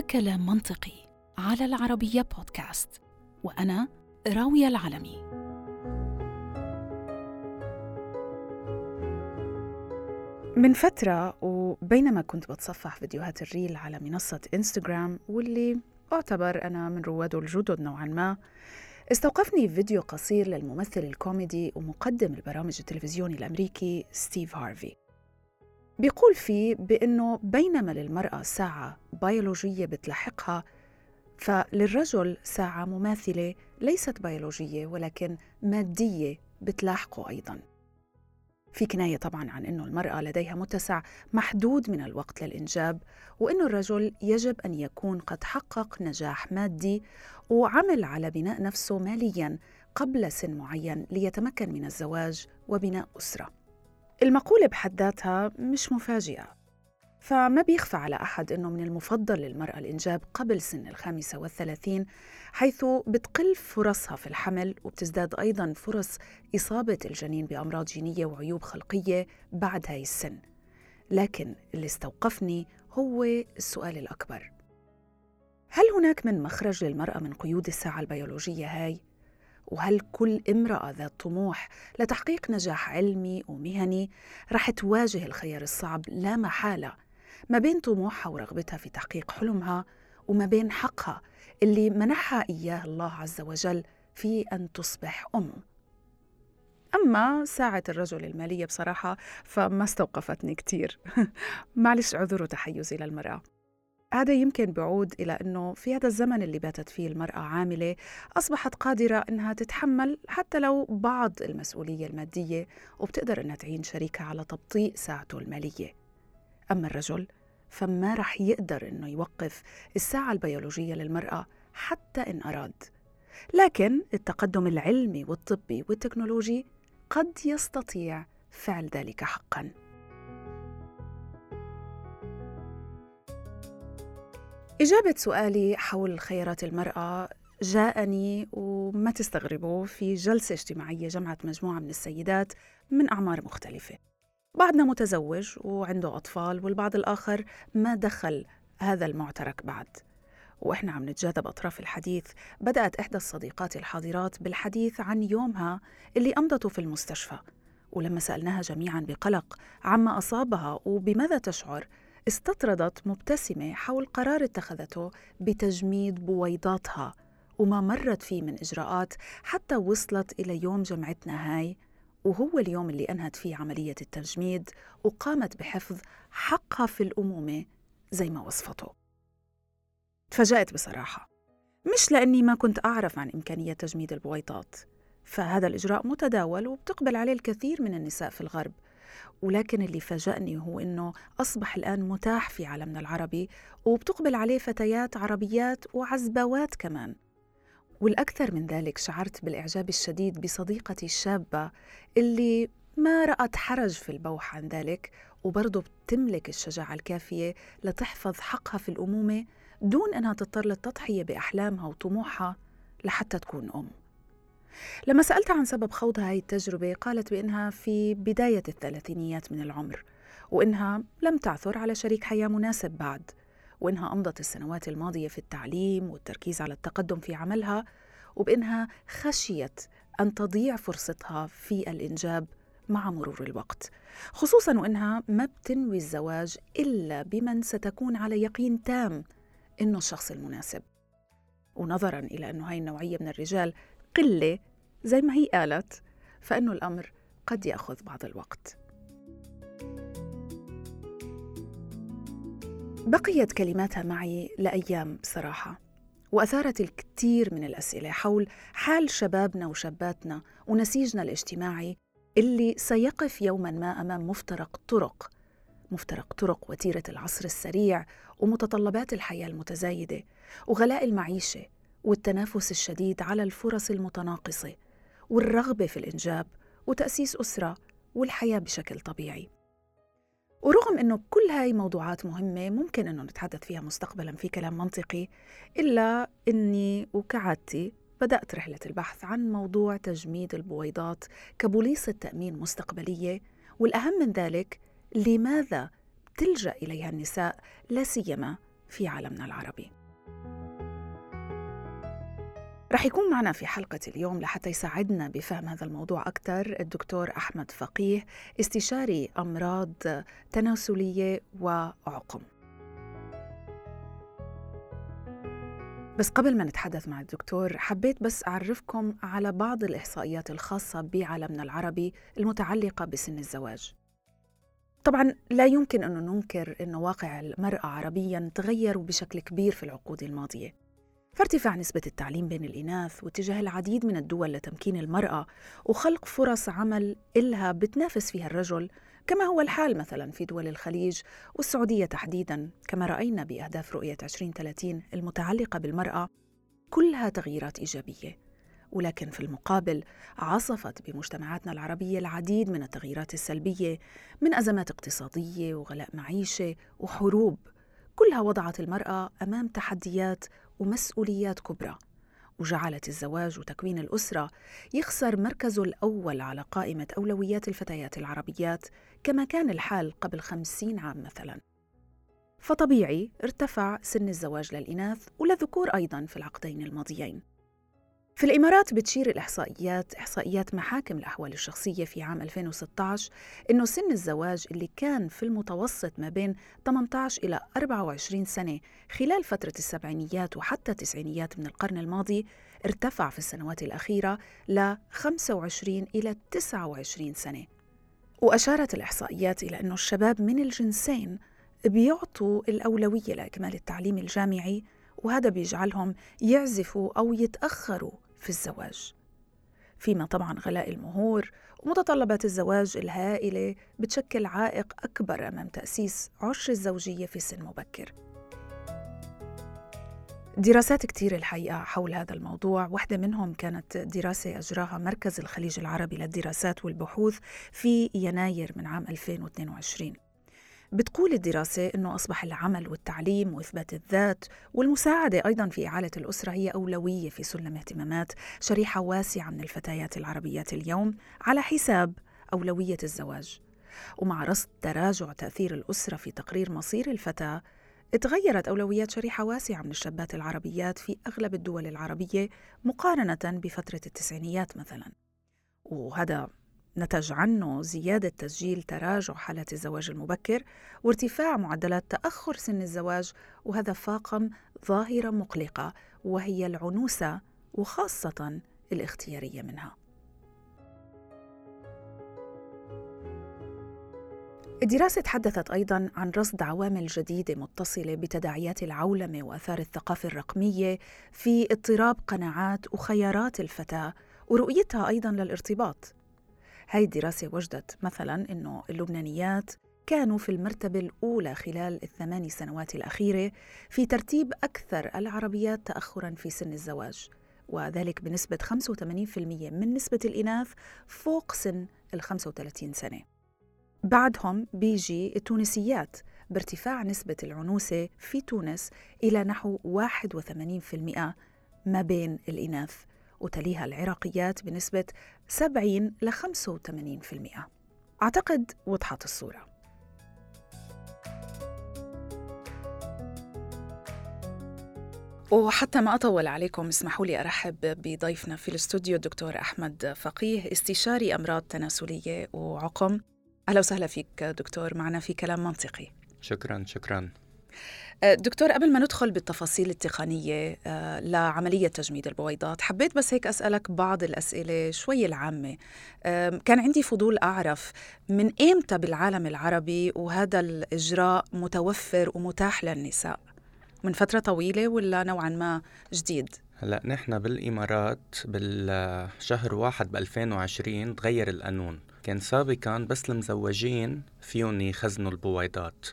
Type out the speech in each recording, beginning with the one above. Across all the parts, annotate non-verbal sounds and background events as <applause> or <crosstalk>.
هذا كلام منطقي على العربية بودكاست وأنا راوية العلمي. من فترة وبينما كنت بتصفح فيديوهات ال reel على منصة إنستغرام واللي أعتبر أنا من رواده الجدد نوعا ما استوقفني فيديو قصير للممثل الكوميدي ومقدم البرامج التلفزيوني الأمريكي ستيف هارفي. بيقول فيه بأنه بينما للمرأة ساعة بيولوجية بتلحقها فللرجل ساعة مماثلة ليست بيولوجية ولكن مادية بتلاحقه أيضاً. في كناية طبعا عن أنه المرأة لديها متسع محدود من الوقت للإنجاب وأنه الرجل يجب أن يكون قد حقق نجاح مادي وعمل على بناء نفسه ماليا قبل سن معين ليتمكن من الزواج وبناء أسرة. المقولة بحد ذاتها مش مفاجئة فما بيخفى على أحد أنه من المفضل للمرأة الإنجاب قبل سن الخامسة والثلاثين حيث بتقل فرصها في الحمل وبتزداد أيضا فرص إصابة الجنين بأمراض جينية وعيوب خلقية بعد هاي السن لكن اللي استوقفني هو السؤال الأكبر هل هناك من مخرج للمرأة من قيود الساعة البيولوجية هاي؟ وهل كل امرأة ذات طموح لتحقيق نجاح علمي ومهني رح تواجه الخيار الصعب لا محالة ما بين طموحها ورغبتها في تحقيق حلمها وما بين حقها اللي منحها إياه الله عز وجل في أن تصبح أم أما ساعة الرجل المالية بصراحة فما استوقفتني كتير. <laughs> معلش عذر وتحيزي للمرأة هذا يمكن بعود إلى أنه في هذا الزمن اللي باتت فيه المرأة عاملة أصبحت قادرة أنها تتحمل حتى لو بعض المسؤولية المادية وبتقدر أنها تعين شريكها على تبطيء ساعته المالية. أما الرجل فما رح يقدر أنه يوقف الساعة البيولوجية للمرأة حتى إن أراد. لكن التقدم العلمي والطبي والتكنولوجي قد يستطيع فعل ذلك حقاً. إجابة سؤالي حول خيارات المرأة جاءني وما تستغربوا في جلسة اجتماعية جمعت مجموعة من السيدات من أعمار مختلفة. بعضنا متزوج وعنده أطفال والبعض الآخر ما دخل هذا المعترك بعد. وإحنا عم نتجاذب أطراف الحديث بدأت إحدى الصديقات الحاضرات بالحديث عن يومها اللي أمضته في المستشفى. ولما سألناها جميعا بقلق عما أصابها وبماذا تشعر استطردت مبتسمة حول قرار اتخذته بتجميد بويضاتها وما مرت فيه من إجراءات حتى وصلت إلى يوم جمعتنا هاي وهو اليوم اللي أنهت فيه عملية التجميد وقامت بحفظ حقها في الأمومة زي ما وصفته. تفاجأت بصراحة. مش لأني ما كنت أعرف عن إمكانية تجميد البويضات فهذا الإجراء متداول وبتقبل عليه الكثير من النساء في الغرب ولكن اللي فاجأني هو إنه أصبح الآن متاح في عالمنا العربي وبتقبل عليه فتيات عربيات وعزبوات كمان. والأكثر من ذلك شعرت بالإعجاب الشديد بصديقتي الشابة اللي ما رأت حرج في البوح عن ذلك وبرضه بتملك الشجاعة الكافية لتحفظ حقها في الأمومة دون أنها تضطر للتضحية بأحلامها وطموحها لحتى تكون أم. لما سألتها عن سبب خوضها هاي التجربة قالت بأنها في بداية الثلاثينيات من العمر وإنها لم تعثر على شريك حياة مناسب بعد وإنها أمضت السنوات الماضية في التعليم والتركيز على التقدم في عملها وبإنها خشيت أن تضيع فرصتها في الإنجاب مع مرور الوقت خصوصا وإنها ما بتنوي الزواج إلا بمن ستكون على يقين تام إنه الشخص المناسب. ونظرا إلى أنه هاي النوعية من الرجال قلة زي ما هي قالت فإنه الأمر قد يأخذ بعض الوقت. بقيت كلماتها معي لأيام بصراحة وأثارت الكثير من الأسئلة حول حال شبابنا وشاباتنا ونسيجنا الاجتماعي اللي سيقف يوما ما أمام مفترق طرق مفترق طرق وتيرة العصر السريع ومتطلبات الحياة المتزايدة وغلاء المعيشة والتنافس الشديد على الفرص المتناقصة والرغبة في الإنجاب وتأسيس أسرة والحياة بشكل طبيعي. ورغم أنه كل هاي موضوعات مهمة ممكن أنه نتحدث فيها مستقبلا في كلام منطقي إلا أني وكعادتي بدأت رحلة البحث عن موضوع تجميد البويضات كبوليصة تأمين مستقبلية والأهم من ذلك لماذا تلجأ إليها النساء لا سيما في عالمنا العربي. رح يكون معنا في حلقة اليوم لحتى يساعدنا بفهم هذا الموضوع أكثر الدكتور أحمد فقيه استشاري أمراض تناسلية وعقم. بس قبل ما نتحدث مع الدكتور حبيت بس أعرفكم على بعض الإحصائيات الخاصة بعالمنا العربي المتعلقة بسن الزواج. طبعا لا يمكن أن ننكر أن واقع المرأة عربيا تغير بشكل كبير في العقود الماضية. فارتفاع نسبة التعليم بين الإناث واتجاه العديد من الدول لتمكين المرأة وخلق فرص عمل إلها بتنافس فيها الرجل كما هو الحال مثلا في دول الخليج والسعودية تحديدا كما رأينا بأهداف رؤية 2030 المتعلقة بالمرأة كلها تغييرات إيجابية. ولكن في المقابل عصفت بمجتمعاتنا العربية العديد من التغييرات السلبية من أزمات اقتصادية وغلاء معيشة وحروب. كلها وضعت المرأة أمام تحديات ومسؤوليات كبرى وجعلت الزواج وتكوين الأسرة يخسر مركزه الأول على قائمة أولويات الفتيات العربيات كما كان الحال قبل خمسين عام مثلاً. فطبيعي ارتفع سن الزواج للإناث وللذكور أيضاً في العقدين الماضيين. في الإمارات بتشير الإحصائيات إحصائيات محاكم الأحوال الشخصية في عام 2016 إنه سن الزواج اللي كان في المتوسط ما بين 18 إلى 24 سنة خلال فترة السبعينيات وحتى التسعينيات من القرن الماضي ارتفع في السنوات الأخيرة ل 25 إلى 29 سنة. وأشارت الإحصائيات إلى أنه الشباب من الجنسين بيعطوا الأولوية لإكمال التعليم الجامعي وهذا بيجعلهم يعزفوا أو يتأخروا في الزواج. فيما طبعا غلاء المهور ومتطلبات الزواج الهائلة بتشكل عائق أكبر أمام تأسيس عش الزوجية في سن مبكر. دراسات كتير الحقيقة حول هذا الموضوع. واحدة منهم كانت دراسة أجراها مركز الخليج العربي للدراسات والبحوث في يناير من عام 2022 بتقول الدراسة أنه أصبح العمل والتعليم وإثبات الذات والمساعدة أيضا في إعالة الأسرة هي أولوية في سلم اهتمامات شريحة واسعة من الفتيات العربيات اليوم على حساب أولوية الزواج. ومع رصد تراجع تأثير الأسرة في تقرير مصير الفتاة تغيرت أولويات شريحة واسعة من الشابات العربيات في أغلب الدول العربية مقارنة بفترة التسعينيات مثلا. وهذا نتج عنه زيادة تسجيل تراجع حالات الزواج المبكر وارتفاع معدلات تأخر سن الزواج وهذا فاقم ظاهرة مقلقة وهي العنوسة وخاصة الاختيارية منها. الدراسة تحدثت أيضا عن رصد عوامل جديدة متصلة بتداعيات العولمة وآثار الثقافة الرقمية في اضطراب قناعات وخيارات الفتاة ورؤيتها أيضا للارتباط هاي الدراسة وجدت مثلا أنه اللبنانيات كانوا في المرتبة الأولى خلال الثماني سنوات الأخيرة في ترتيب أكثر العربيات تأخرا في سن الزواج وذلك بنسبة 85% من نسبة الإناث فوق سن ال 35 سنة. بعدهم بيجي التونسيات بارتفاع نسبة العنوسة في تونس إلى نحو 81% ما بين الإناث وتليها العراقيات بنسبة 70 ل 85% أعتقد وضحت الصورة. وحتى ما أطول عليكم اسمحوا لي أرحب بضيفنا في الاستوديو الدكتور أحمد فقيه استشاري أمراض تناسلية وعقم. أهلا وسهلا فيك دكتور معنا في كلام منطقي. شكرا شكرا. دكتور قبل ما ندخل بالتفاصيل التقنية أه، لعملية تجميد البويضات حبيت بس هيك أسألك بعض الأسئلة شوي العامة. كان عندي فضول أعرف من إمتى بالعالم العربي وهذا الإجراء متوفر ومتاح للنساء؟ من فترة طويلة ولا نوعا ما جديد؟ هلأ نحن بالإمارات بالشهر واحد ب 2020 تغير القانون، كان سابقا بس المزوجين فيهم يخزنوا البويضات،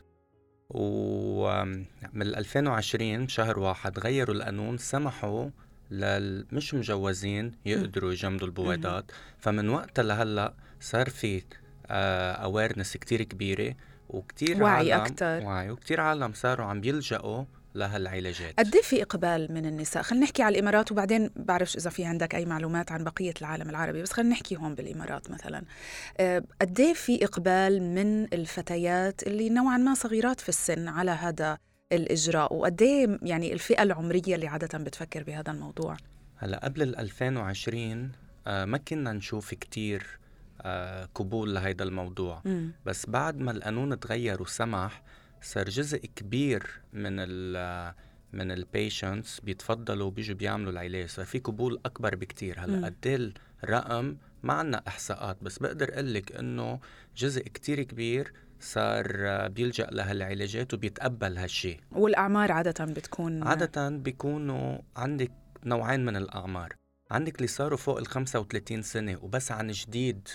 ومن 2020 بشهر واحد غيروا القانون سمحوا للمش مجوزين يقدروا يجمدوا البويضات فمن وقتها لهلأ صار في اويرنس آه، كتير كبيرة وكتير وعي أكثر وعي وكتير عالم صاروا عم يلجأوا لهالعلاجات قد إيه في إقبال من النساء؟ خلينا نحكي على الإمارات وبعدين بعرفش إذا في عندك أي معلومات عن بقية العالم العربي بس خلينا نحكي هون بالإمارات مثلا. آه، قد إيه في إقبال من الفتيات اللي نوعا ما صغيرات في السن على هذا الإجراء؟ وقد إيه يعني الفئة العمرية اللي عادة بتفكر بهذا الموضوع؟ هلا قبل ال 2020 آه، ما كنا نشوف كتير آه، قبول لهيدا الموضوع. مم. بس بعد ما القانون تغير وسمح صار جزء كبير من ال من البيشنتس بيتفضلوا بيجوا بيعملوا العلاج. صار في قبول أكبر بكتير. هلأ قد إيه الرقم ما عنا إحصاءات بس بقدر أقول لك إنه جزء كتير كبير صار بيلجأ لهالعلاجات وبيتقبل هالشيء والأعمار عادة بتكون عادة بيكونوا عندك نوعين من الأعمار. عندك اللي صاروا فوق ال 35 سنة وبس عن جديد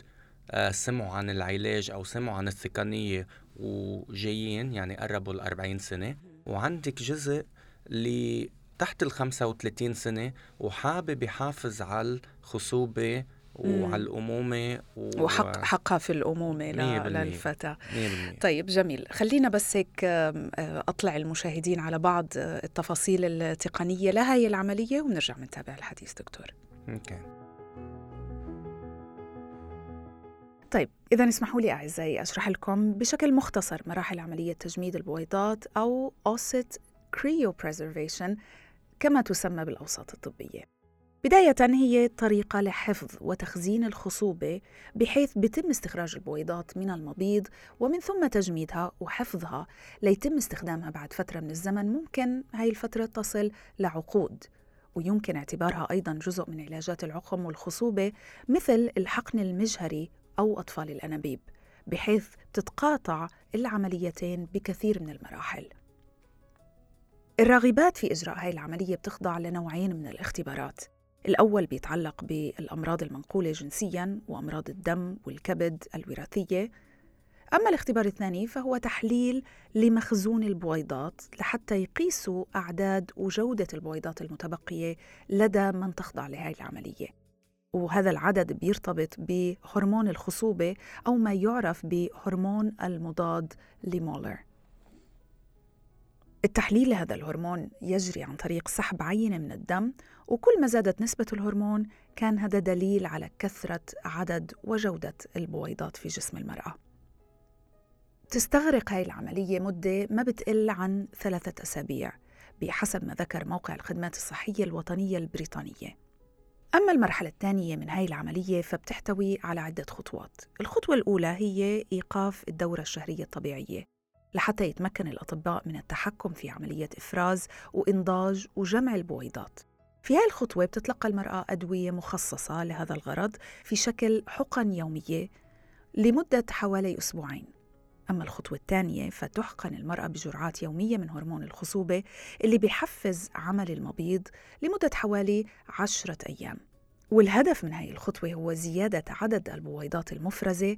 سمعوا عن العلاج أو سمعوا عن الثقنية وجايين يعني قربوا ال 40 سنة. وعندك جزء اللي تحت ال 35 سنة وحابب يحافظ على الخصوبة وعلى الأمومة و... وحق حقها في الأمومة. للفتاة 100% طيب جميل. خلينا بس هيك آه، أطلع المشاهدين على بعض آه، التفاصيل التقنية لهي العملية ونرجع نتابع الحديث دكتور. أوكي. طيب إذا اسمحوا لي أعزائي أشرح لكم بشكل مختصر مراحل عملية تجميد البويضات أو أوسيت cryopreservation كما تسمى بالأوساط الطبية. بداية هي طريقة لحفظ وتخزين الخصوبة بحيث بيتم استخراج البويضات من المبيض ومن ثم تجميدها وحفظها ليتم استخدامها بعد فترة من الزمن ممكن هاي الفترة تصل لعقود ويمكن اعتبارها أيضا جزء من علاجات العقم والخصوبة مثل الحقن المجهري أو أطفال الأنابيب بحيث تتقاطع العمليتين بكثير من المراحل. الراغبات في إجراء هاي العملية بتخضع لنوعين من الاختبارات. الأول بيتعلق بالأمراض المنقولة جنسياً وأمراض الدم والكبد الوراثية. أما الاختبار الثاني فهو تحليل لمخزون البويضات لحتى يقيسوا أعداد وجودة البويضات المتبقية لدى من تخضع لهذه العملية. وهذا العدد بيرتبط بهرمون الخصوبة أو ما يعرف بهرمون المضاد لمولر. التحليل لهذا الهرمون يجري عن طريق سحب عينة من الدم وكل ما زادت نسبة الهرمون كان هذا دليل على كثرة عدد وجودة البويضات في جسم المرأة. تستغرق هاي العملية مدة ما بتقل عن ثلاثة أسابيع بحسب ما ذكر موقع الخدمات الصحية الوطنية البريطانية. أما المرحلة الثانية من هاي العملية فبتحتوي على عدة خطوات. الخطوة الأولى هي إيقاف الدورة الشهرية الطبيعية لحتى يتمكن الأطباء من التحكم في عملية إفراز وإنضاج وجمع البويضات. في هاي الخطوة بتتلقى المرأة أدوية مخصصة لهذا الغرض في شكل حقن يومية لمدة حوالي أسبوعين. أما الخطوة الثانية فتحقن المرأة بجرعات يومية من هرمون الخصوبة اللي بيحفز عمل المبيض لمدة حوالي عشرة أيام. والهدف من هاي الخطوة هو زيادة عدد البويضات المفرزة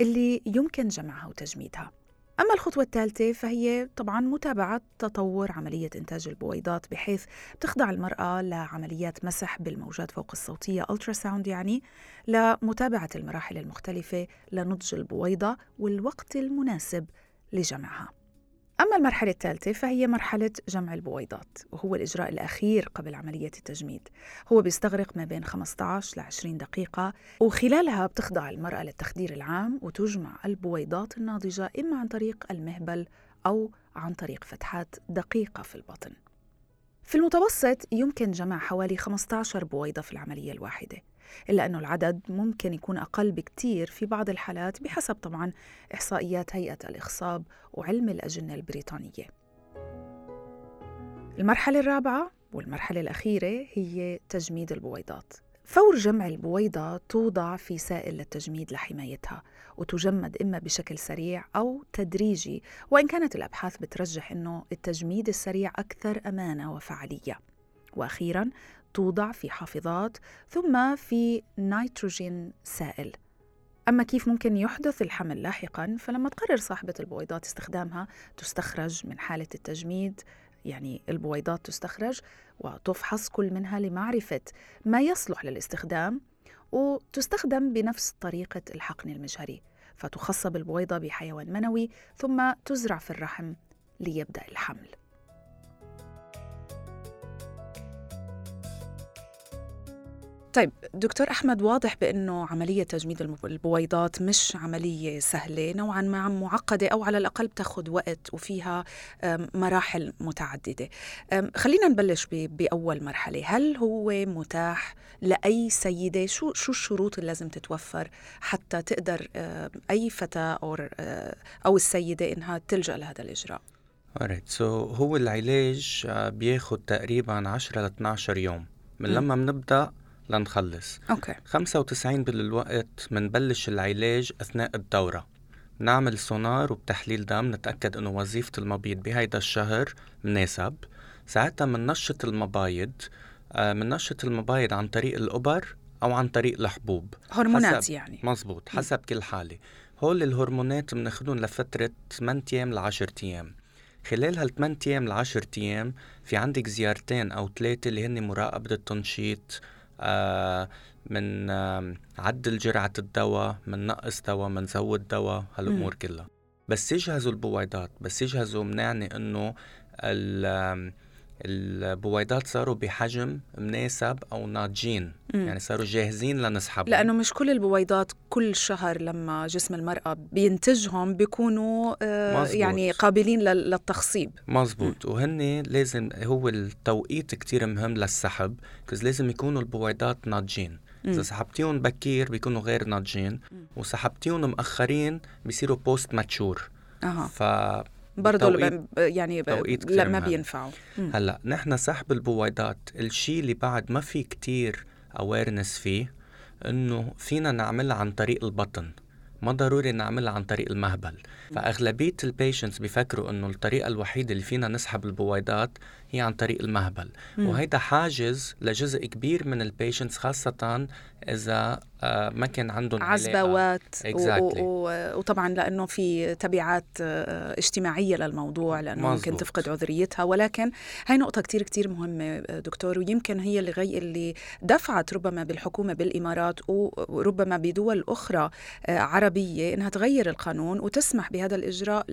اللي يمكن جمعها وتجميدها. أما الخطوة الثالثة فهي طبعا متابعة تطور عملية إنتاج البويضات بحيث تخضع المرأة لعمليات مسح بالموجات فوق الصوتية ألتراساوند يعني لمتابعة المراحل المختلفة لنضج البويضة والوقت المناسب لجمعها. أما المرحلة الثالثة فهي مرحلة جمع البويضات وهو الإجراء الأخير قبل عملية التجميد. هو بيستغرق ما بين 15 ل 20 دقيقة وخلالها بتخضع المرأة للتخدير العام وتجمع البويضات الناضجة إما عن طريق المهبل أو عن طريق فتحات دقيقة في البطن. في المتوسط يمكن جمع حوالي 15 بويضة في العملية الواحدة إلا أنه العدد ممكن يكون أقل بكتير في بعض الحالات بحسب طبعا إحصائيات هيئة الإخصاب وعلم الأجنة البريطانية. المرحلة الرابعة والمرحلة الأخيرة هي تجميد البويضات. فور جمع البويضة توضع في سائل للتجميد لحمايتها. وتجمد إما بشكل سريع أو تدريجي وإن كانت الأبحاث بترجح أنه التجميد السريع أكثر أمانة وفعالية. وأخيراً توضع في حافظات ثم في نيتروجين سائل. أما كيف ممكن يحدث الحمل لاحقاً فلما تقرر صاحبة البويضات استخدامها تستخرج من حالة التجميد يعني البويضات تستخرج وتفحص كل منها لمعرفة ما يصلح للاستخدام وتستخدم بنفس طريقة الحقن المجهري فتخصب البويضة بحيوان منوي ثم تزرع في الرحم ليبدأ الحمل. طيب دكتور أحمد واضح بأنه عملية تجميد البويضات مش عملية سهلة نوعا ما معقدة أو على الأقل بتاخد وقت وفيها مراحل متعددة. خلينا نبلش ب- بأول مرحلة. هل هو متاح لأي سيدة؟ شو شو الشروط اللي لازم تتوفر حتى تقدر أي فتاة أو أه، أو السيدة إنها تلجأ لهذا الإجراء؟ Alright. So هو العلاج آه، بياخد تقريبا 10 ل 12 يوم. من. لما بنبدأ لنخلص. أوكي. 95 بالوقت منبلش العلاج أثناء الدورة. نعمل سونار وبتحليل دم نتأكد إنه وظيفة المبيض بهيدا الشهر مناسب. ساعتها مننشط المبايض آه، مننشط المبايض عن طريق الإبر أو عن طريق الحبوب. هرمونات حسب- يعني. مزبوط حسب كل حالة. هول الهرمونات بناخدهم لفترة 8 أيام ل 10 أيام. خلال هال 8 أيام ل 10 أيام في عندك زيارتين أو ثلاثة اللي هن مراقبة التنشيط آه من آه عدل جرعة الدواء من نقص دواء من زود دواء هالأمور كلها. بس يجهزوا البويضات بس يجهزوا منعني آم، البويضات صاروا بحجم مناسب أو ناضجين. يعني صاروا جاهزين لنسحبهم لأنه مش كل البويضات كل شهر لما جسم المرأة بينتجهم بيكونوا آه، مزبوط. يعني قابلين لل- للتخصيب مزبوط وهن لازم هو التوقيت كتير مهم للسحب 'cause لازم يكونوا البويضات ناضجين. إذا سحبتيهم بكير بيكونوا غير ناضجين. وسحبتيهم مأخرين بيصيروا post mature أها ف برضه يعني توقيت ما. بينفعوا. هلا نحن سحب البويضات الشيء اللي بعد ما في كتير awareness فيه إنه فينا نعملها عن طريق البطن ما ضروري نعملها عن طريق المهبل فأغلبية ال patients بيفكروا إنه الطريقة الوحيدة اللي فينا نسحب البويضات هي عن طريق المهبل. وهيدا حاجز لجزء كبير من ال patients خاصة إذا آه، ما كان عندهم. عزباوات Exactly. و- وطبعا لأنه في تبعات آه، اجتماعية للموضوع لأنه ممكن مزبوط. تفقد عذريتها ولكن هاي نقطة كتير كتير مهمة آه، دكتور ويمكن هي اللي غي اللي دفعت ربما بالحكومة بالإمارات وربما بدول أخرى آه، عربية إنها تغير القانون وتسمح بهذا الإجراء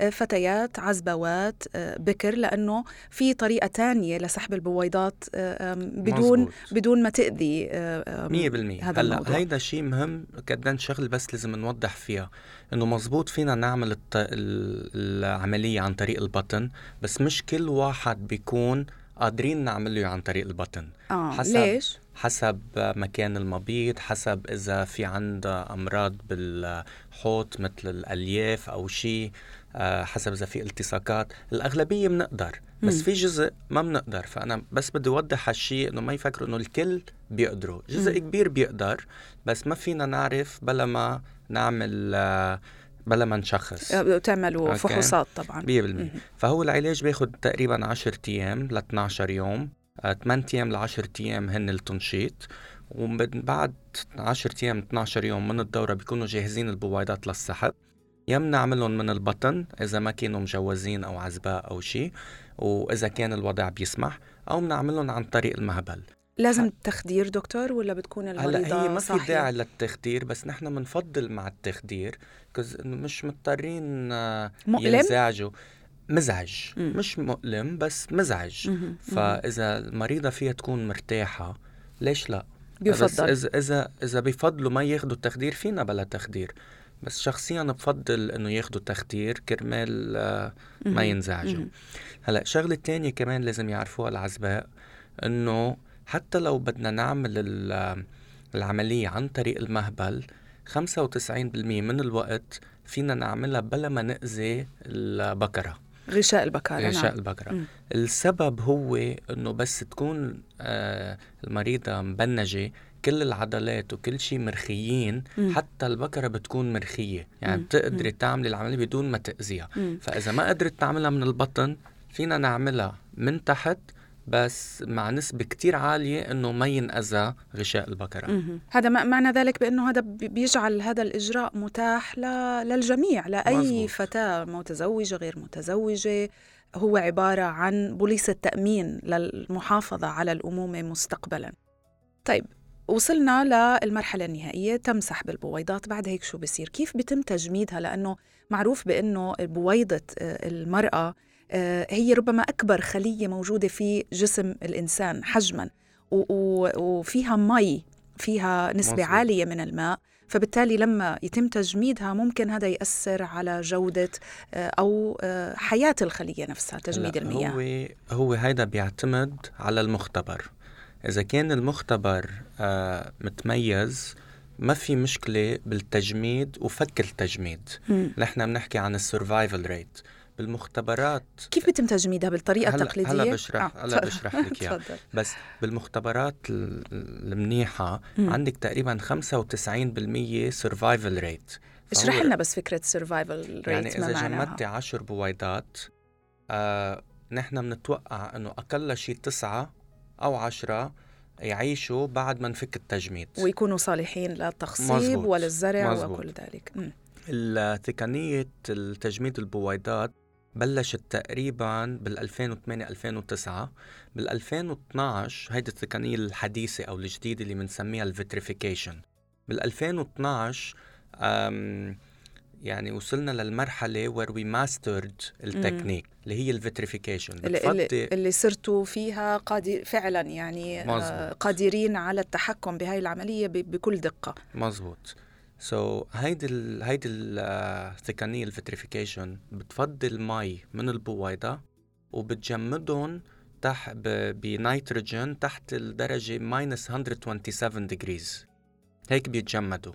لفتيات عزبوات بكر لأنه في طريقة تانية لسحب البويضات آه، بدون مزبوط. بدون ما تأذي آه، آم، مية بالمية هذا هلا. هيدا شيء مهم كدنا شغل بس لازم نوضح فيها إنه مزبوط فينا نعمل الت... ال- العملية عن طريق البطن بس مش كل واحد بيكون قادرين نعمله عن طريق البطن آه حسب- ليش؟ حسب مكان المبيض حسب إذا في عندها أمراض بالحوض مثل الألياف أو شيء آه، حسب إذا في التصاقات الأغلبية بنقدر بس. في جزء ما بنقدر فأنا بس بدي أوضح هالشيء إنه ما يفكروا إنه الكل بيقدروا جزء. كبير بيقدر بس ما فينا نعرف بلا ما نعمل آه، بلا ما نشخص آه، تعملوا أوكي. فحوصات طبعا مية بالمية مهم. فهو العلاج بياخد تقريبا 10 أيام ل 12 يوم 8 أيام ل 10 أيام هن التنشيط ومن بعد 10 أيام 12 يوم من الدورة بيكونوا جاهزين البويضات للسحب يا بنعملهم من البطن إذا ما كانوا مجوزين أو عزباء أو شيء وإذا كان الوضع بيسمح أو بنعملهم عن طريق المهبل لازم تخدير دكتور ولا بتكون المريضة هلأ هي ما في؟ داعي للتخدير بس نحن بنفضل مع التخدير مش مضطرين آه، مؤلم؟ ينزعجوا مزعج مم. مش مؤلم بس مزعج. مهم. فإذا المريضة فيها تكون مرتاحة ليش لا بس بيفضل إذا إذا إذا بيفضلوا ما ياخذوا التخدير فينا بلا تخدير بس شخصيا بفضل إنه ياخذوا تخدير كرمال آه، ما. ينزعجوا. هلأ شغلة تانية كمان لازم يعرفوها العزباء إنه حتى لو بدنا نعمل ال- العملية عن طريق المهبل 95% من الوقت فينا نعملها بلا ما نأذي البكرة غشاء البكارة غشاء نعم. البكرة مم. السبب هو إنه بس تكون آه المريضة مبنجة كل العضلات وكل شيء مرخيين مم. حتى البكرة بتكون مرخية يعني. بتقدري تعملي العملية بدون ما تأذيها مم. فإذا ما قدرت تعملها من البطن فينا نعملها من تحت بس مع نسبة كتير عالية إنه ما ينأذى غشاء البكرة. هذا معنى ذلك بأنه هذا بي- بيجعل هذا الإجراء متاح ل- للجميع لأي مزبوط. فتاة متزوجة غير متزوجة هو عبارة عن بوليصة تأمين للمحافظة على الأمومة مستقبلا طيب وصلنا للمرحلة النهائية تم سحب البويضات. بعد هيك شو بصير؟ كيف بيتم تجميدها؟ لأنه معروف بأنه بويضة آه، المرأة آه، هي ربما أكبر خلية موجودة في جسم الإنسان حجما وفيها مي فيها نسبة مظبوط. عالية من الماء. فبالتالي لما يتم تجميدها ممكن هذا يأثر على جودة آه، أو حياة الخلية نفسها تجميد المياه. هو هو هيدا بيعتمد على المختبر. إذا كان المختبر آه متميز ما في مشكلة بالتجميد وفك التجميد. نحن بنحكي عن ال survival rate بالمختبرات كيف بيتم تجميدها بالطريقة هلأ التقليدية؟ هلا بشرح آه، هلأ. بشرح لك إياها <laughs> بس بالمختبرات ال- المنيحة مم. عندك تقريبا 95% survival rate اشرح لنا بس فكرة survival rate يعني ما إذا جمدتي 10 بويضات آه نحن بنتوقع إنه أقل شيء تسعة أو عشرة يعيشوا بعد ما نفك التجميد ويكونوا صالحين للتخصيب مزبوط. وللزرع مزبوط. وكل ذلك. التقنية التجميد البويضات بلشت تقريبا بال 2008 2009 بال 2012 هيدي التقنية الحديثة أو الجديدة اللي بنسميها ال vitrification بال 2012 أم يعني وصلنا للمرحلة where we mastered التكنيك اللي هي ال vitrification اللي, اللي, اللي صرتوا فيها قادر فعلا يعني آه،. قادرين على التحكم بهاي العملية ب- بكل دقة. مزبوط so, هيدي ال هيدي التقنية ال vitrification بتفضل مي من البويضة وبتجمدهم تحت بنيتروجين تحت الدرجة minus 127 degrees. هيك بيتجمدوا.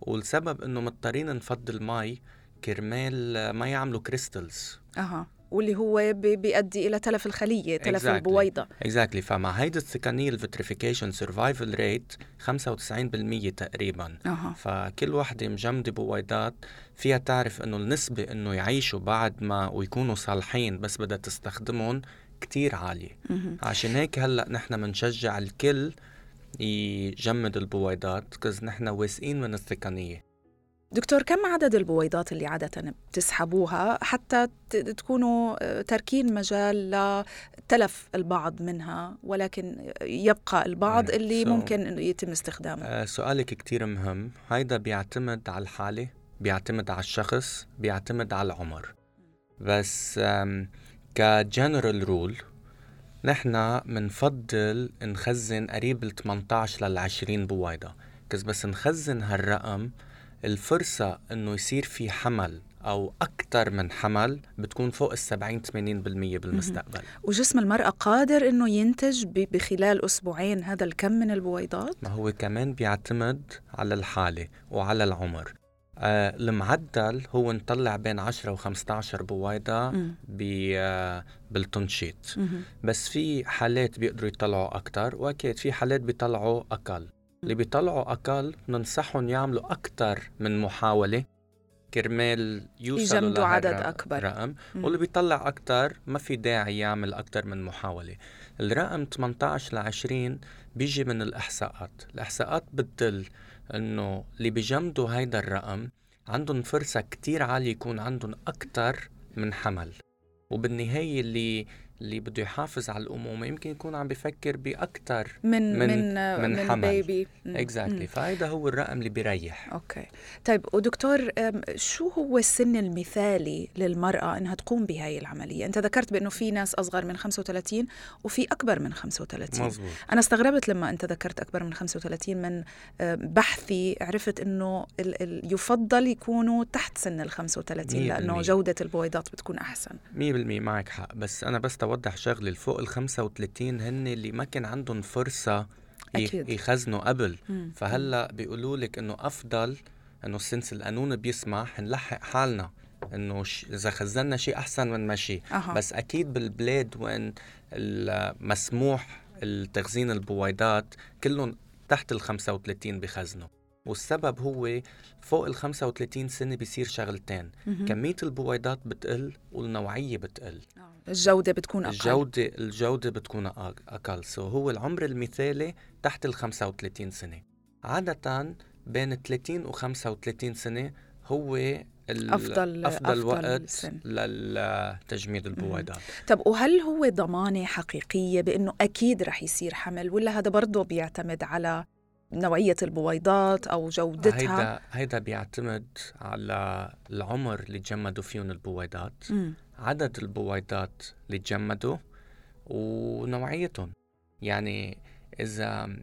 والسبب إنه مضطرين نفضل مي كرمال ما يعملوا crystals أها. واللي هو بي- بيؤدي إلى تلف الخلية تلف Exactly. البويضة. exactly فمع هيدي التقنية ال vitrification survival rate 95% تقريبا. أها. فكل وحدة مجمدة بويضات فيها تعرف إنه النسبة إنه يعيشوا بعد ما ويكونوا صالحين بس بدها تستخدمهم كتير عالية. عشان هيك هلأ نحن بنشجع الكل يجمد البويضات كز نحن واثقين من التقنية دكتور كم عدد البويضات اللي عادة بتسحبوها حتى تكونوا آه، تاركين مجال لتلف البعض منها ولكن يبقى البعض Mm. اللي So- ممكن إنه يتم استخدامه؟ آه سؤالك كتير مهم. هيدا بيعتمد على الحالة بيعتمد على الشخص بيعتمد على العمر. بس ك general rule نحن منفضل نخزن قريب ال 18 لل 20 بويضة. 'cause بس نخزن هالرقم الفرصة إنه يصير في حمل أو أكثر من حمل بتكون فوق ال 70 80% بالمستقبل. وجسم المرأة قادر إنه ينتج بخلال أسبوعين هذا الكم من البويضات؟ ما هو كمان بيعتمد على الحالة وعلى العمر. آه المعدل هو نطلع بين 10 و 15 بويضة آه بالتنشيط. بس في حالات بيقدروا يطلعوا أكتر وأكيد في حالات بيطلعوا أقل. اللي بيطلعوا أقل بننصحهم يعملوا أكتر من محاولة كرمال يوصلوا يجمدوا عدد أكبر. رقم مم. واللي بيطلع أكتر ما في داعي يعمل أكتر من محاولة. الرقم 18 ل 20 بيجي من الإحصاءات. الإحصاءات بتدل إنه اللي بيجمدوا هيدا الرقم عندهم فرصة كتير عالية يكون عندهم أكتر من حمل. وبالنهاية اللي اللي بده يحافظ على الأمومة يمكن يكون عم بفكر بأكتر من من- من من حمل. baby. Exactly. فهيدا هو الرقم اللي بيريح. okay. طيب ودكتور شو هو السن المثالي للمرأة إنها تقوم بهاي العملية؟ أنت ذكرت بأنه في ناس أصغر من 35 وفي أكبر من 35 مزبوط أنا استغربت لما أنت ذكرت أكبر من 35 من بحثي عرفت إنه يفضل يكونوا تحت سن ال 35 مية لأنه. جودة البويضات بتكون أحسن. 100% معك حق. بس أنا بس توضح شغلة الفوق ال 35 هن اللي ما كان عندهم فرصة ي- أكيد. يخزنوا قبل مم. فهلا بيقولوا لك إنه أفضل إنه سنس القانون بيسمح نلحق حالنا إنه. إذا خزنا شيء أحسن من ما شيء أها. بس أكيد بالبلاد وين المسموح التخزين البويضات كلهم تحت ال 35 بخزنوا والسبب هو فوق ال 35 سنة بيصير شغلتين. كمية البويضات بتقل والنوعية بتقل الجودة بتكون أقل الجودة الجودة بتكون أق- أقل سو هو العمر المثالي تحت ال 35 سنة عادة بين 30 و 35 سنة هو أفضل- أفضل, أفضل وقت سن. للتجميد البويضات طب وهل هو ضمانة حقيقية بأنه أكيد رح يصير حمل ولا هذا برضه بيعتمد على نوعية البويضات أو جودتها؟ هيدا هيدا بيعتمد على العمر اللي تجمدوا فيهم البويضات مم. عدد البويضات اللي تجمدوا ونوعيتهم. يعني إذا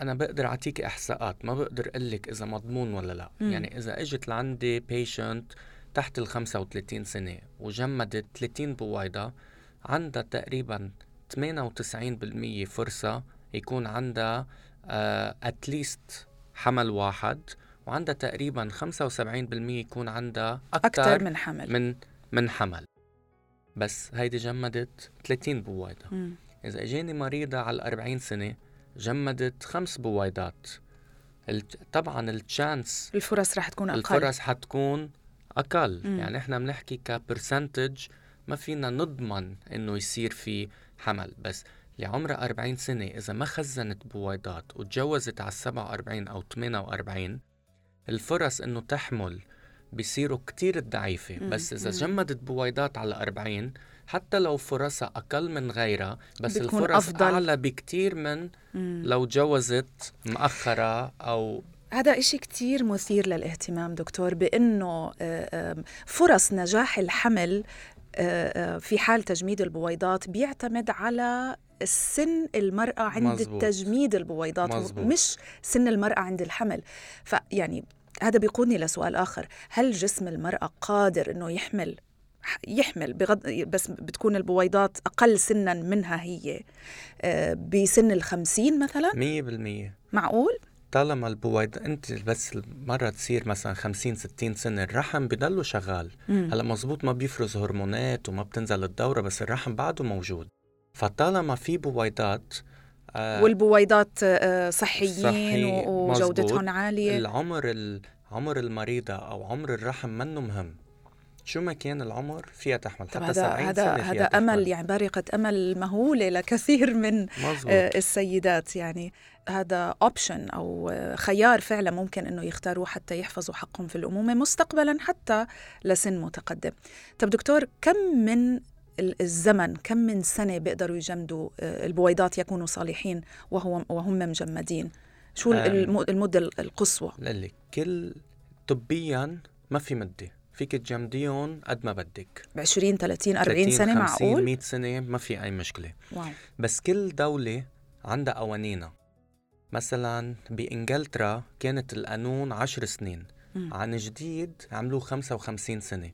أنا بقدر أعطيك إحصاءات ما بقدر أقول لك إذا مضمون ولا لا. مم. يعني إذا إجت لعندي بيشنت تحت ال 35 سنة وجمدت 30 بويضة عندها تقريبا 98% فرصة يكون عندها اتليست حمل واحد وعندها تقريبا 75% يكون عندها أكثر أكثر من حمل. من من حمل. بس هيدي جمدت 30 بويضة. مم. إذا إجاني مريضة على 40 سنة جمدت خمس بويضات. طبعا التشانس الفرص رح تكون أقل. الفرص حتكون أقل. مم. يعني إحنا بنحكي كبرسنتج ما فينا نضمن إنه يصير في حمل. بس اللي عمرها 40 سنة إذا ما خزنت بويضات وتجوزت على 47 أو 48 الفرص إنه تحمل بيصيروا كتير ضعيفة. بس إذا. جمدت بويضات على 40 حتى لو فرصها أقل من غيرها بس الفرص أفضل. أعلى بكتير من مم. لو جوزت مأخرة أو هذا إشي كتير مثير للاهتمام دكتور بأنه آه، فرص نجاح الحمل آه، آه، في حال تجميد البويضات بيعتمد على سن المرأة عند مزبوط. تجميد البويضات مزبوط. مش سن المرأة عند الحمل فيعني هذا بيقودني لسؤال آخر. هل جسم المرأة قادر أنه يحمل يحمل بغض بس بتكون البويضات أقل سنا منها هي آه، بسن الخمسين مثلا؟ مية بالمية. معقول؟ طالما البويض أنت بس المرة تصير مثلا 50 60 سنة الرحم بضله شغال. مم. هلأ مزبوط ما بيفرز هرمونات وما بتنزل الدورة بس الرحم بعده موجود. فطالما في بويضات آه والبويضات آه، صحيين صحي، وجودتهم مزبوط. عالية العمر ال... عمر المريضة أو عمر الرحم منه مهم شو ما كان العمر فيها تحمل حتى هذا 70 هذا سنة فيها هذا أمل تحمل. يعني بارقة أمل مهولة لكثير من مزبوط آه، السيدات يعني هذا اوبشن أو خيار فعلا ممكن إنه يختاروه حتى يحفظوا حقهم في الأمومة مستقبلا حتى لسن متقدم. طب دكتور كم من الزمن كم من سنة بيقدروا يجمدوا آه، البويضات يكونوا صالحين وهو وهم مجمدين؟ شو أم. الم- المدة القصوى؟ للي كل طبيا ما في مدة فيك تجمديهم قد ما بدك ب 20 30 40 30 سنة 50 معقول؟ 100 سنة ما في أي مشكلة واو بس كل دولة عندها قوانينها مثلا بإنجلترا كانت القانون عشر سنين مم. عن جديد عملوه 55 سنة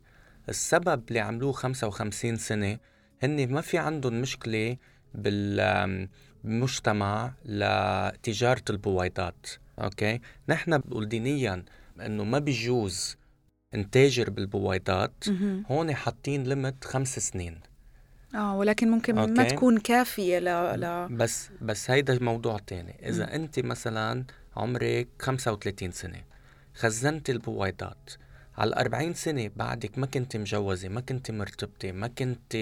السبب اللي عملوه 55 سنة هن ما في عندهم مشكلة بال- بالمجتمع لتجارة البويضات okay نحن بنقول دينيا إنه ما بيجوز نتاجر بالبويضات. هون حاطين limit خمس سنين آه ولكن ممكن ما okay. تكون كافية ل... ل... بس بس هيدا موضوع تاني مم. إذا أنت مثلا عمرك 35 سنة خزنت البويضات على 40 سنة بعدك ما كنت مجوزة ما كنت مرتبطة ما كنت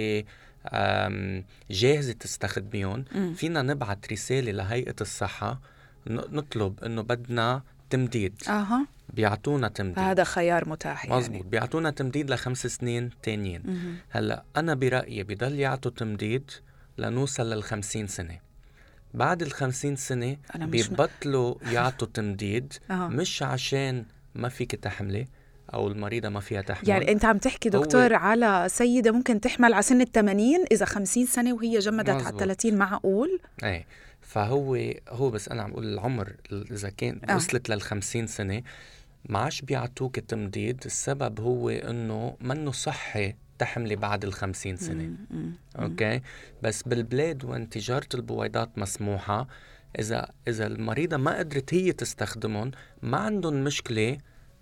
جاهزة تستخدميهم. فينا نبعت رسالة لهيئة الصحة نطلب إنه بدنا تمديد. أها. بيعطونا تمديد. فهذا خيار متاح يعني. مزبوط بيعطونا تمديد لخمس سنين تانيين. هلأ أنا برأيي بضل يعطوا تمديد لنوصل للخمسين سنة. بعد الخمسين أنا م... بيبطلوا يعطوا تمديد. مش عشان ما فيك تحملي أو المريضة ما فيها تحمل يعني أنت عم تحكي هو- دكتور على سيدة ممكن تحمل على سن ال 80 إذا 50 سنة وهي جمدت على مزبوط. 30 معقول إيه فهو هو بس أنا عم أقول العمر إذا كان آه. وصلت للخمسين سنة ما عادش بيعطوك تمديد السبب هو إنه منه صحي تحملي بعد الخمسين سنة مم. مم. مم. أوكي بس بالبلاد وين تجاره البويضات مسموحة إذا إذا المريضة ما قدرت هي تستخدمهم ما عندهم مشكلة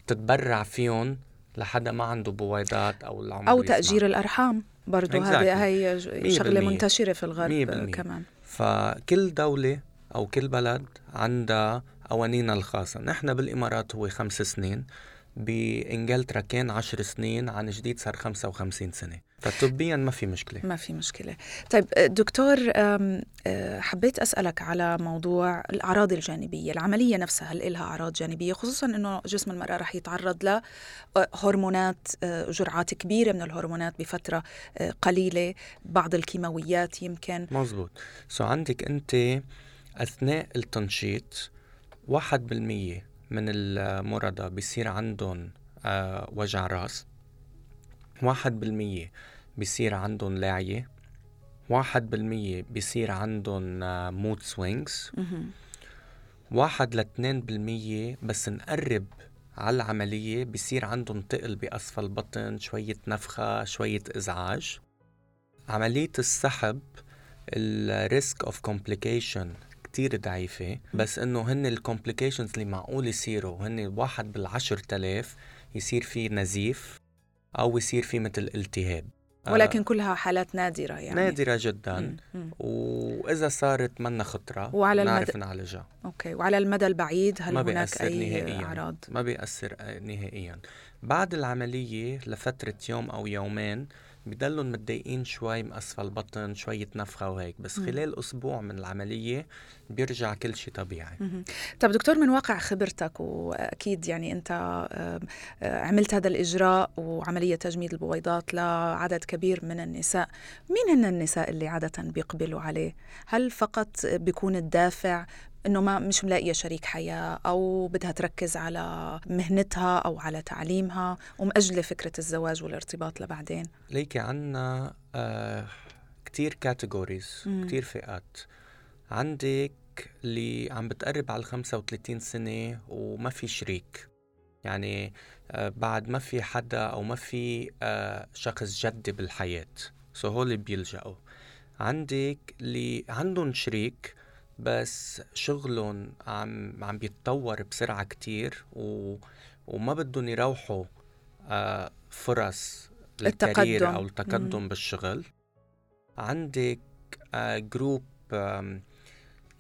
تتبرع فيهم لحدا ما عنده بويضات أو العمر أو يسمع. تأجير الأرحام برضه Exactly. هذه هي شغلة. منتشرة في الغرب. كمان فكل دولة أو كل بلد عندها قوانينها الخاصة نحن بالإمارات هو خمس سنين بإنجلترا كان عشر سنين عن جديد صار 55 سنة فطبيا ما في مشكلة. ما في مشكلة. طيب آه، دكتور آه، حبيت أسألك على موضوع الأعراض الجانبية. العملية نفسها هل إلها أعراض جانبية خصوصا أنه جسم المرأة رح يتعرض لهرمونات جرعات كبيرة من الهرمونات بفترة آه، قليلة بعض الكيماويات يمكن. مزبوط. so عندك أنت أثناء التنشيط واحد بالمية من المرضى بيصير عندهم آه وجع راس واحد بالمية بيصير عندهم لاعية. واحد بالمية بيصير عندهم mood swings. واحد لاثنين بالمية بس نقرب على العملية بيصير عندهم تقل بأسفل البطن شوية نفخة شوية إزعاج. عملية السحب ال risk of complication كتير ضعيفة. بس إنه هن ال complications اللي معقول يصيروا هن واحد بالعشر تلاف يصير في نزيف أو يصير في مثل التهاب. آه، ولكن كلها حالات نادرة يعني نادرة جدا مم. مم. وإذا صارت منا خطرة وعلى نعرف المدى- نعالجها أوكي وعلى المدى البعيد هل ما هناك بيأثر أي نهائياً. أعراض؟ ما بيأثر آه، نهائيا بعد العملية لفترة يوم أو يومين بضلهم متضايقين شوي مأسفل البطن شوية نفخة وهيك بس. خلال أسبوع من العملية بيرجع كل شيء طبيعي. طب دكتور من واقع خبرتك وأكيد يعني أنت آه، عملت هذا الإجراء وعملية تجميد البويضات لعدد كبير من النساء، مين هن النساء اللي عادة بيقبلوا عليه؟ هل فقط بيكون الدافع إنه ما مش ملاقية شريك حياة أو بدها تركز على مهنتها أو على تعليمها ومأجلة فكرة الزواج والارتباط لبعدين؟ ليكي عنا آه كتير كاتيجوريز. كتير فئات عندك اللي عم بتقرب على ال 35 سنة وما في شريك يعني آه بعد ما في حدا أو ما في آه شخص جدي بالحياة so هول بيلجأوا عندك اللي عندهم شريك بس شغلهم عم عم بيتطور بسرعة كتير و وما بدهم يروحوا آه فرص التقدم. أو التقدم مم. بالشغل عندك آه group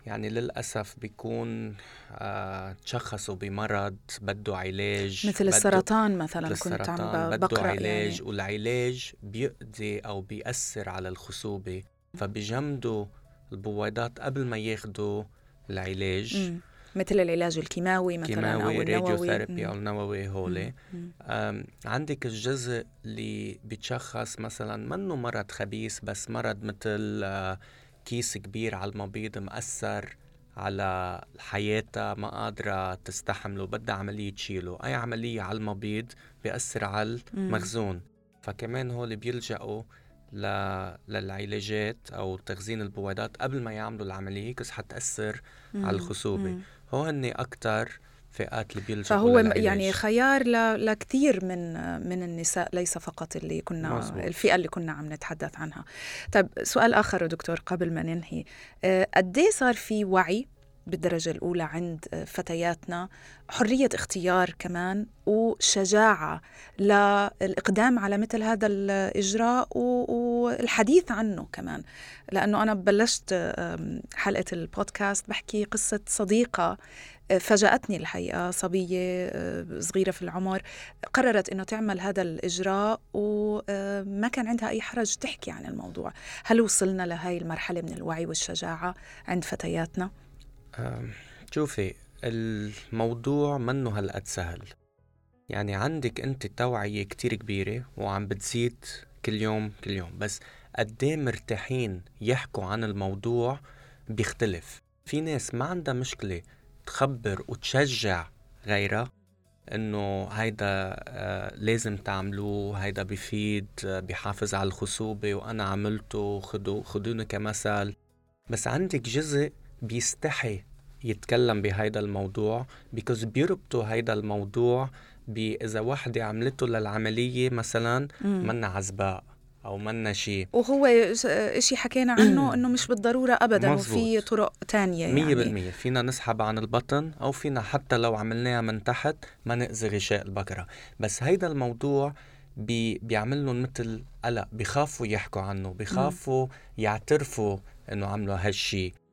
يعني للأسف بيكون آه تشخصوا بمرض بده علاج مثل السرطان مثلا مثل كنت عم السرطان ب- بده علاج يعني والعلاج بيقضي أو بيأثر على الخصوبة فبيجمدوا البويضات قبل ما ياخدوا العلاج مم. مثل العلاج الكيماوي مثلا كيماوي أو النووي مم. أو النووي هولي عندك الجزء اللي بيتشخص مثلا منه مرض خبيث بس مرض مثل آه، كيس كبير على المبيض مأثر على حياتها ما قادرة تستحمله بدها عملية تشيله أي عملية على المبيض بيأثر على. المخزون فكمان هول بيلجأوا. للعلاجات أو تخزين البويضات قبل ما يعملوا العملية كس حتأثر مم. على الخصوبة. مم. هو هن أكتر فئات اللي بيلجأوا فهو. يعني خيار ل... لكثير من من النساء ليس فقط اللي كنا مزبوط. الفئة اللي كنا عم نتحدث عنها. طيب سؤال آخر دكتور قبل ما ننهي آه، قد إيه صار في وعي بالدرجة الأولى عند فتياتنا حرية اختيار كمان وشجاعة للإقدام على مثل هذا الإجراء والحديث عنه كمان لأنه أنا بلشت حلقة البودكاست بحكي قصة صديقة آه، فاجأتني الحقيقة صبية آه، صغيرة في العمر قررت أنه تعمل هذا الإجراء وما كان عندها أي حرج تحكي عن الموضوع هل وصلنا لهي المرحلة من الوعي والشجاعة عند فتياتنا؟ شوفي الموضوع منه هالقد سهل. يعني عندك أنت توعية كتير كبيرة وعم بتزيد كل يوم كل يوم بس قديه مرتاحين يحكوا عن الموضوع بيختلف؟ في ناس ما عندها مشكلة تخبر وتشجع غيرها إنه هيدا آه، لازم تعملوه هيدا بيفيد آه، بيحافظ على الخصوبة وأنا عملته خدو خدوني كمثل. بس عندك جزء بيستحي يتكلم بهيدا الموضوع بيكوز بيربطوا هيدا الموضوع بإذا وحدة عملته للعملية مثلا. منا عزباء أو منا شيء. وهو شيء حكينا عنه <clears throat> إنه مش بالضرورة ابدا مزبوط. وفي طرق تانية مية يعني بالمية. فينا نسحب عن البطن أو فينا حتى لو عملناها من تحت ما نأذي غشاء البقرة بس هيدا الموضوع بي بيعمل لهم مثل قلق. بيخافوا يحكوا عنه. بيخافوا يعترفوا إنه عملوا هالشي. آه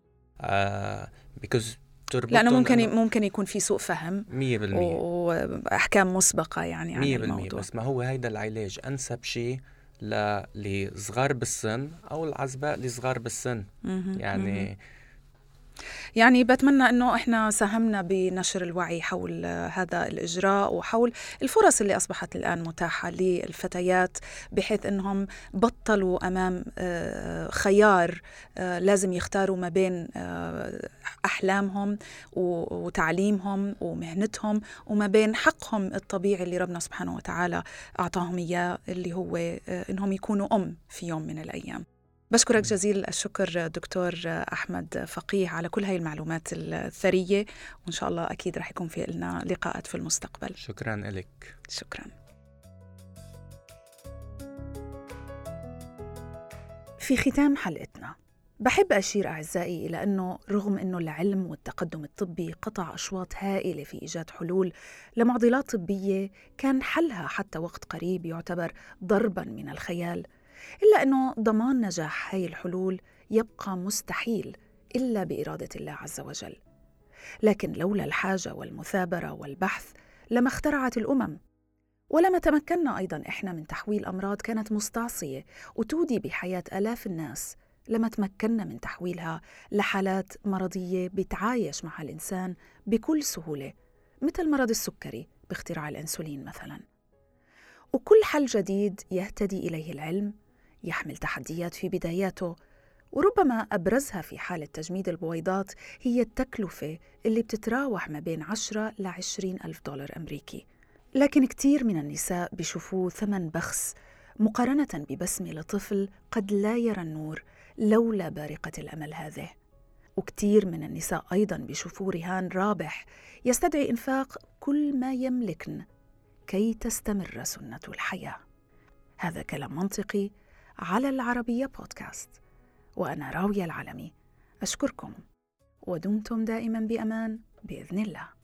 بيكوز لأنه ممكن ممكن يكون في سوء فهم مية بالمية و- وأحكام مسبقة يعني عن الموضوع بس ما هو هيدا العلاج أنسب شيء ل- لصغار بالسن أو العزباء اللي صغار بالسن. مهم. يعني يعني بتمنى إنه إحنا ساهمنا بنشر الوعي حول هذا الإجراء وحول الفرص اللي أصبحت الآن متاحة للفتيات بحيث إنهم بطلوا أمام آه، خيار آه، لازم يختاروا ما بين آه، أحلامهم وتعليمهم ومهنتهم وما بين حقهم الطبيعي اللي ربنا سبحانه وتعالى أعطاهم إياه اللي هو إنهم يكونوا أم في يوم من الأيام. بشكرك جزيل الشكر دكتور أحمد فقيه على كل هاي المعلومات الثرية وإن شاء الله أكيد رح يكون في لنا لقاءات في المستقبل. شكرا لك شكرا. في ختام حلقتنا بحب أشير أعزائي إلى أنه رغم أنه العلم والتقدم الطبي قطع أشواط هائلة في إيجاد حلول لمعضلات طبية كان حلها حتى وقت قريب يعتبر ضربا من الخيال. إلا أنه ضمان نجاح هاي الحلول يبقى مستحيل إلا بإرادة الله عز وجل. لكن لولا الحاجة والمثابرة والبحث لما اخترعت الأمم. ولما تمكنا أيضا إحنا من تحويل أمراض كانت مستعصية وتودي بحياة آلاف الناس لما تمكنا من تحويلها لحالات مرضية بتعايش مع الإنسان بكل سهولة مثل مرض السكري باختراع الأنسولين مثلا. وكل حل جديد يهتدي إليه العلم يحمل تحديات في بداياته وربما أبرزها في حالة تجميد البويضات هي التكلفة اللي بتتراوح ما بين 10 ل 20 ألف دولار أمريكي. لكن كثير من النساء بيشوفوه ثمن بخس مقارنة ببسمة لطفل قد لا يرى النور لولا بارقة الأمل هذه. وكثير من النساء أيضا بيشوفوه رهان رابح يستدعي إنفاق كل ما يملكن كي تستمر سنة الحياة. هذا كلام منطقي على العربية بودكاست. وأنا راوية العلمي. أشكركم. ودمتم دائما بأمان بإذن الله.